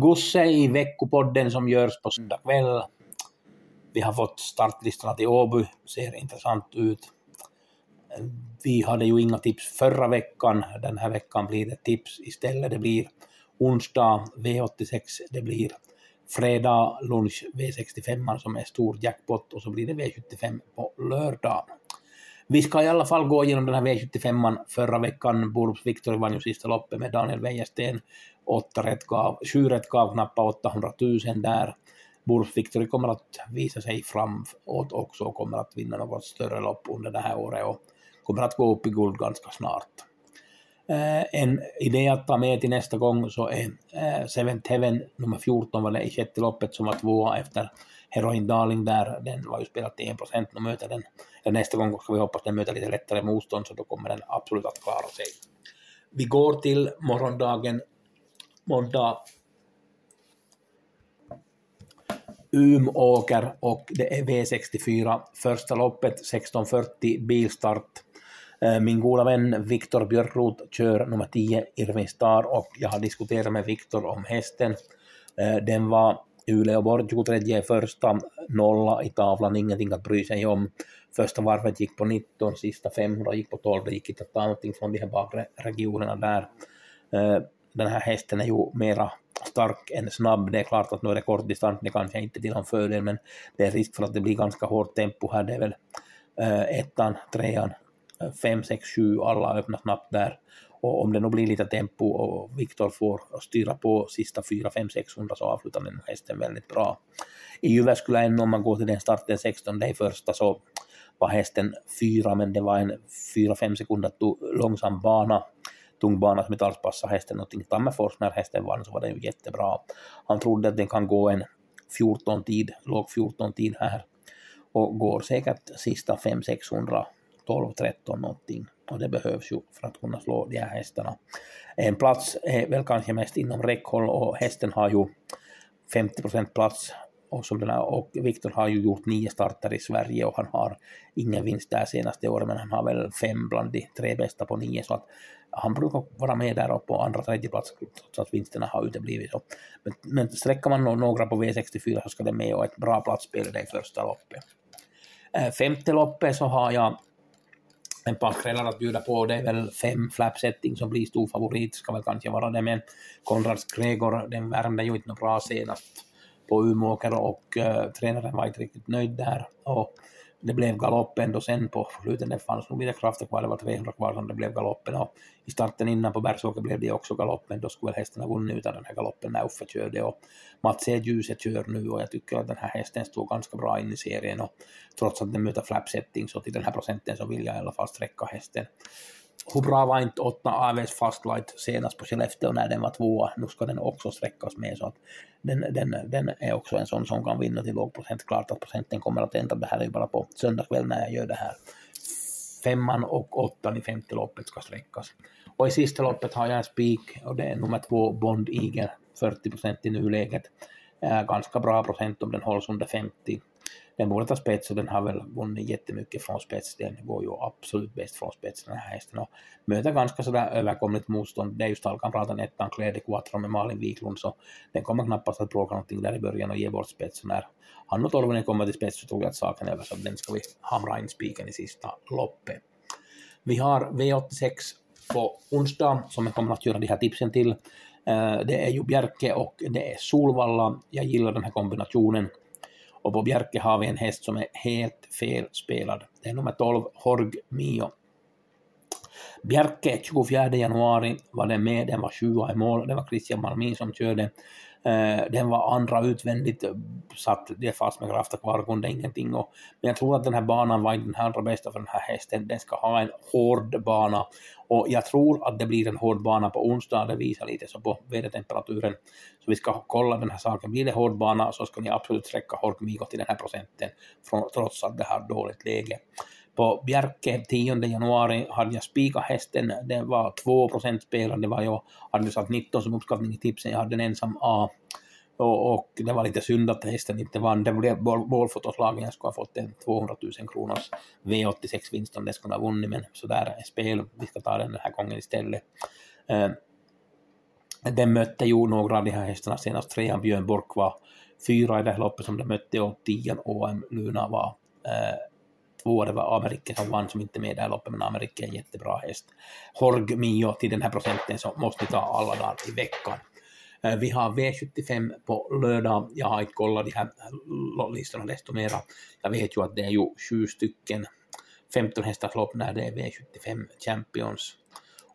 Gusse i veckopodden som görs på söndag kväll. Vi har fått startlistorna till Åby, ser intressant ut. Vi hade ju inga tips förra veckan, den här veckan blir det tips istället. Det blir onsdag V86, det blir fredag lunch V65 som är stor jackpot och så blir det V75 på lördag. Vi ska i alla fall gå igenom den här V75 förra veckan. Borups Victory vann ju sista loppet med Daniel Wäjersten rätt gav, sju rätt gav knappt 800 000 där. Borups Victory kommer att visa sig framåt också och kommer att vinna något större lopp under det här året och kommer att gå upp i guld ganska snart. Eh, en idé att ta med till nästa gång så är eh, Seventh Heaven nummer 14 var det i sjätte loppet som var tvåa efter Heroin Darling där, den var ju spelad till 1% nu möter den, eller nästa gång ska vi hoppas den möter lite lättare motstånd så då kommer den absolut att klara sig. Vi går till morgondagen måndag Umåker och det är V64. Första loppet 16.40 bilstart. Eh, min goda vän Viktor Björkroth kör nummer 10 Irving Star och jag har diskuterat med Viktor om hästen. Eh, den var Uleåborg 23 första, nolla i tavlan, ingenting att bry sig om. Första varvet gick på 19, sista 500 gick på 12, det gick inte att ta någonting från de här bakre regionerna där. Den här hästen är ju mera stark än snabb. Det är klart att nu är det kortdistans, det kanske inte till någon fördel, men det är risk för att det blir ganska hårt tempo här. Det är väl ettan, trean, fem, sex, sju, alla öppnar snabbt där. Och om det nu blir lite tempo och Viktor får styra på sista 4, 5, 600 så avslutar den hästen väldigt bra. I Jyväskylä om man går till den starten 16, det första så var hästen fyra, men det var en 4-5 sekunder långsam bana tung bana som inte alls passar hästen någonting. Tammerfors när hästen vann så var den ju jättebra. Han trodde att den kan gå en 14-tid, låg 14-tid här och går säkert sista 5-600 12-13 någonting och det behövs ju för att kunna slå de här hästarna. En plats är väl kanske mest inom räckhåll och hästen har ju 50% plats och, som den här, och Viktor har ju gjort nio starter i Sverige och han har ingen vinst där senaste året men han har väl fem bland de tre bästa på nio så att han brukar vara med där och på andra tredje plats trots att vinsterna har uteblivit. Men, men sträcker man några på V64 så ska det med och ett bra platsspel i det första loppet. Eh, femte loppet så har jag en par skrällar att bjuda på. Det är väl fem flapsetting som blir stor favorit, ska väl kanske vara det, men Konrads Gregor, den värmde ju inte något bra senast på Umeåker och uh, tränaren var inte riktigt nöjd där. Och det blev galopp ändå sen på slutet, det fanns nog lite krafter kvar, det var 300 kvar som det blev galoppen och i starten innan på Bergsåker blev det också galopp, men då skulle väl hästen ha vunnit utan den här galoppen när Uffe körde. Och Mats E. Djuse kör nu och jag tycker att den här hästen står ganska bra in i serien. Och trots att den möter flapsetting så till den här procenten så vill jag i alla fall sträcka hästen hur bra var inte 8 AVs Fastlight senast på Skellefteå när den var tvåa? Nu ska den också sträckas med så att den, den, den är också en sån som kan vinna till låg procent. Klart att procenten kommer att ändra. Det här är ju bara på söndag kväll när jag gör det här. Femman och åttan i femte loppet ska sträckas. Och i sista loppet har jag en spik och det är nummer två Bond Eagle, 40 procent i nuläget. Ganska bra procent om den hålls under 50 den borde ta spets och den har väl vunnit jättemycket från spets. Den går ju absolut bäst från spets den här hästen och möter ganska sådär överkomligt motstånd. Det är ju stallkamraten ettan Kläde Quattro med Malin Wiklund så den kommer knappast att bråka någonting där i början och ge bort spets. när han och Torvinen kommer till spets så tror jag att saken är över så den ska vi hamra in spiken i sista loppet. Vi har V86 på onsdag som jag kommer att göra de här tipsen till. Eh, det är ju Bjerke och det är Solvalla. Jag gillar den här kombinationen. Och på Bjerke har vi en häst som är helt felspelad. Det är nummer 12, Horg Mio. Bjerke, 24 januari var den med, den var 20 i mål, det var Christian Malmin som körde. Eh, den var andra utvändigt, eh, satt det fast med krafter kvar, kunde ingenting. Och, men jag tror att den här banan var inte den allra bästa för den här hästen. Den ska ha en hård bana och jag tror att det blir en hård bana på onsdag. Det visar lite så på vädertemperaturen. Så vi ska kolla den här saken. Blir det hård bana så ska ni absolut sträcka Horkmigo till den här procenten trots att det har dåligt läge. På Bjerke 10 januari hade jag spikat hästen, det var 2 procent spelare, det var jag hade satt 19 som uppskattning i tipsen, jag hade en ensam A. Och, och, det var lite synd att hästen inte vann, det blev målfotoslagen, jag skulle ha fått en 200 000 kronors V86-vinst om det skulle ha vunnit, men sådär är spel, vi ska ta den den här gången istället. Eh, den mötte ju några av de här hästarna senast, trean Björn Bork var fyra i det här loppet som de mötte och tian OM Luna var eh, två, det var Amerike som vann som inte är med i det här loppet, men Amerike är en jättebra häst. Horg Mio till den här procenten så måste ni ta alla dagar i veckan. Eh, vi har V75 på lördag. Jag har inte kollat de här listorna desto mera. Jag vet ju att det är ju sju stycken 15 hästars lopp när det är V75 Champions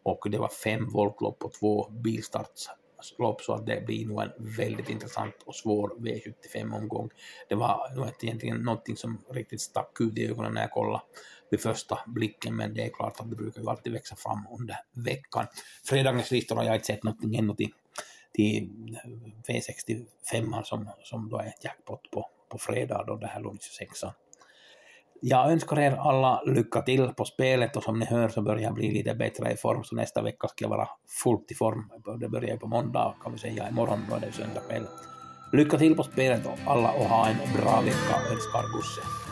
och det var fem voltlopp och två bilstarts lopp så att det blir nog en väldigt intressant och svår V75-omgång. Det var, det egentligen någonting som riktigt stack ut i ögonen när jag kollade vid första blicken, men det är klart att det brukar ju alltid växa fram under veckan. Fredagens listor har jag inte sett någonting ännu till, till V65 som, som då är jackpot på, på fredag då det här låg 26 jag önskar er alla lycka till på spelet och som ni hör så börjar jag bli lite bättre i form så nästa vecka ska jag vara fullt i form. Det börjar ju på måndag kan vi säga, imorgon då är det söndag kväll. Lycka till på spelet och alla och ha en bra vecka önskar Gusse.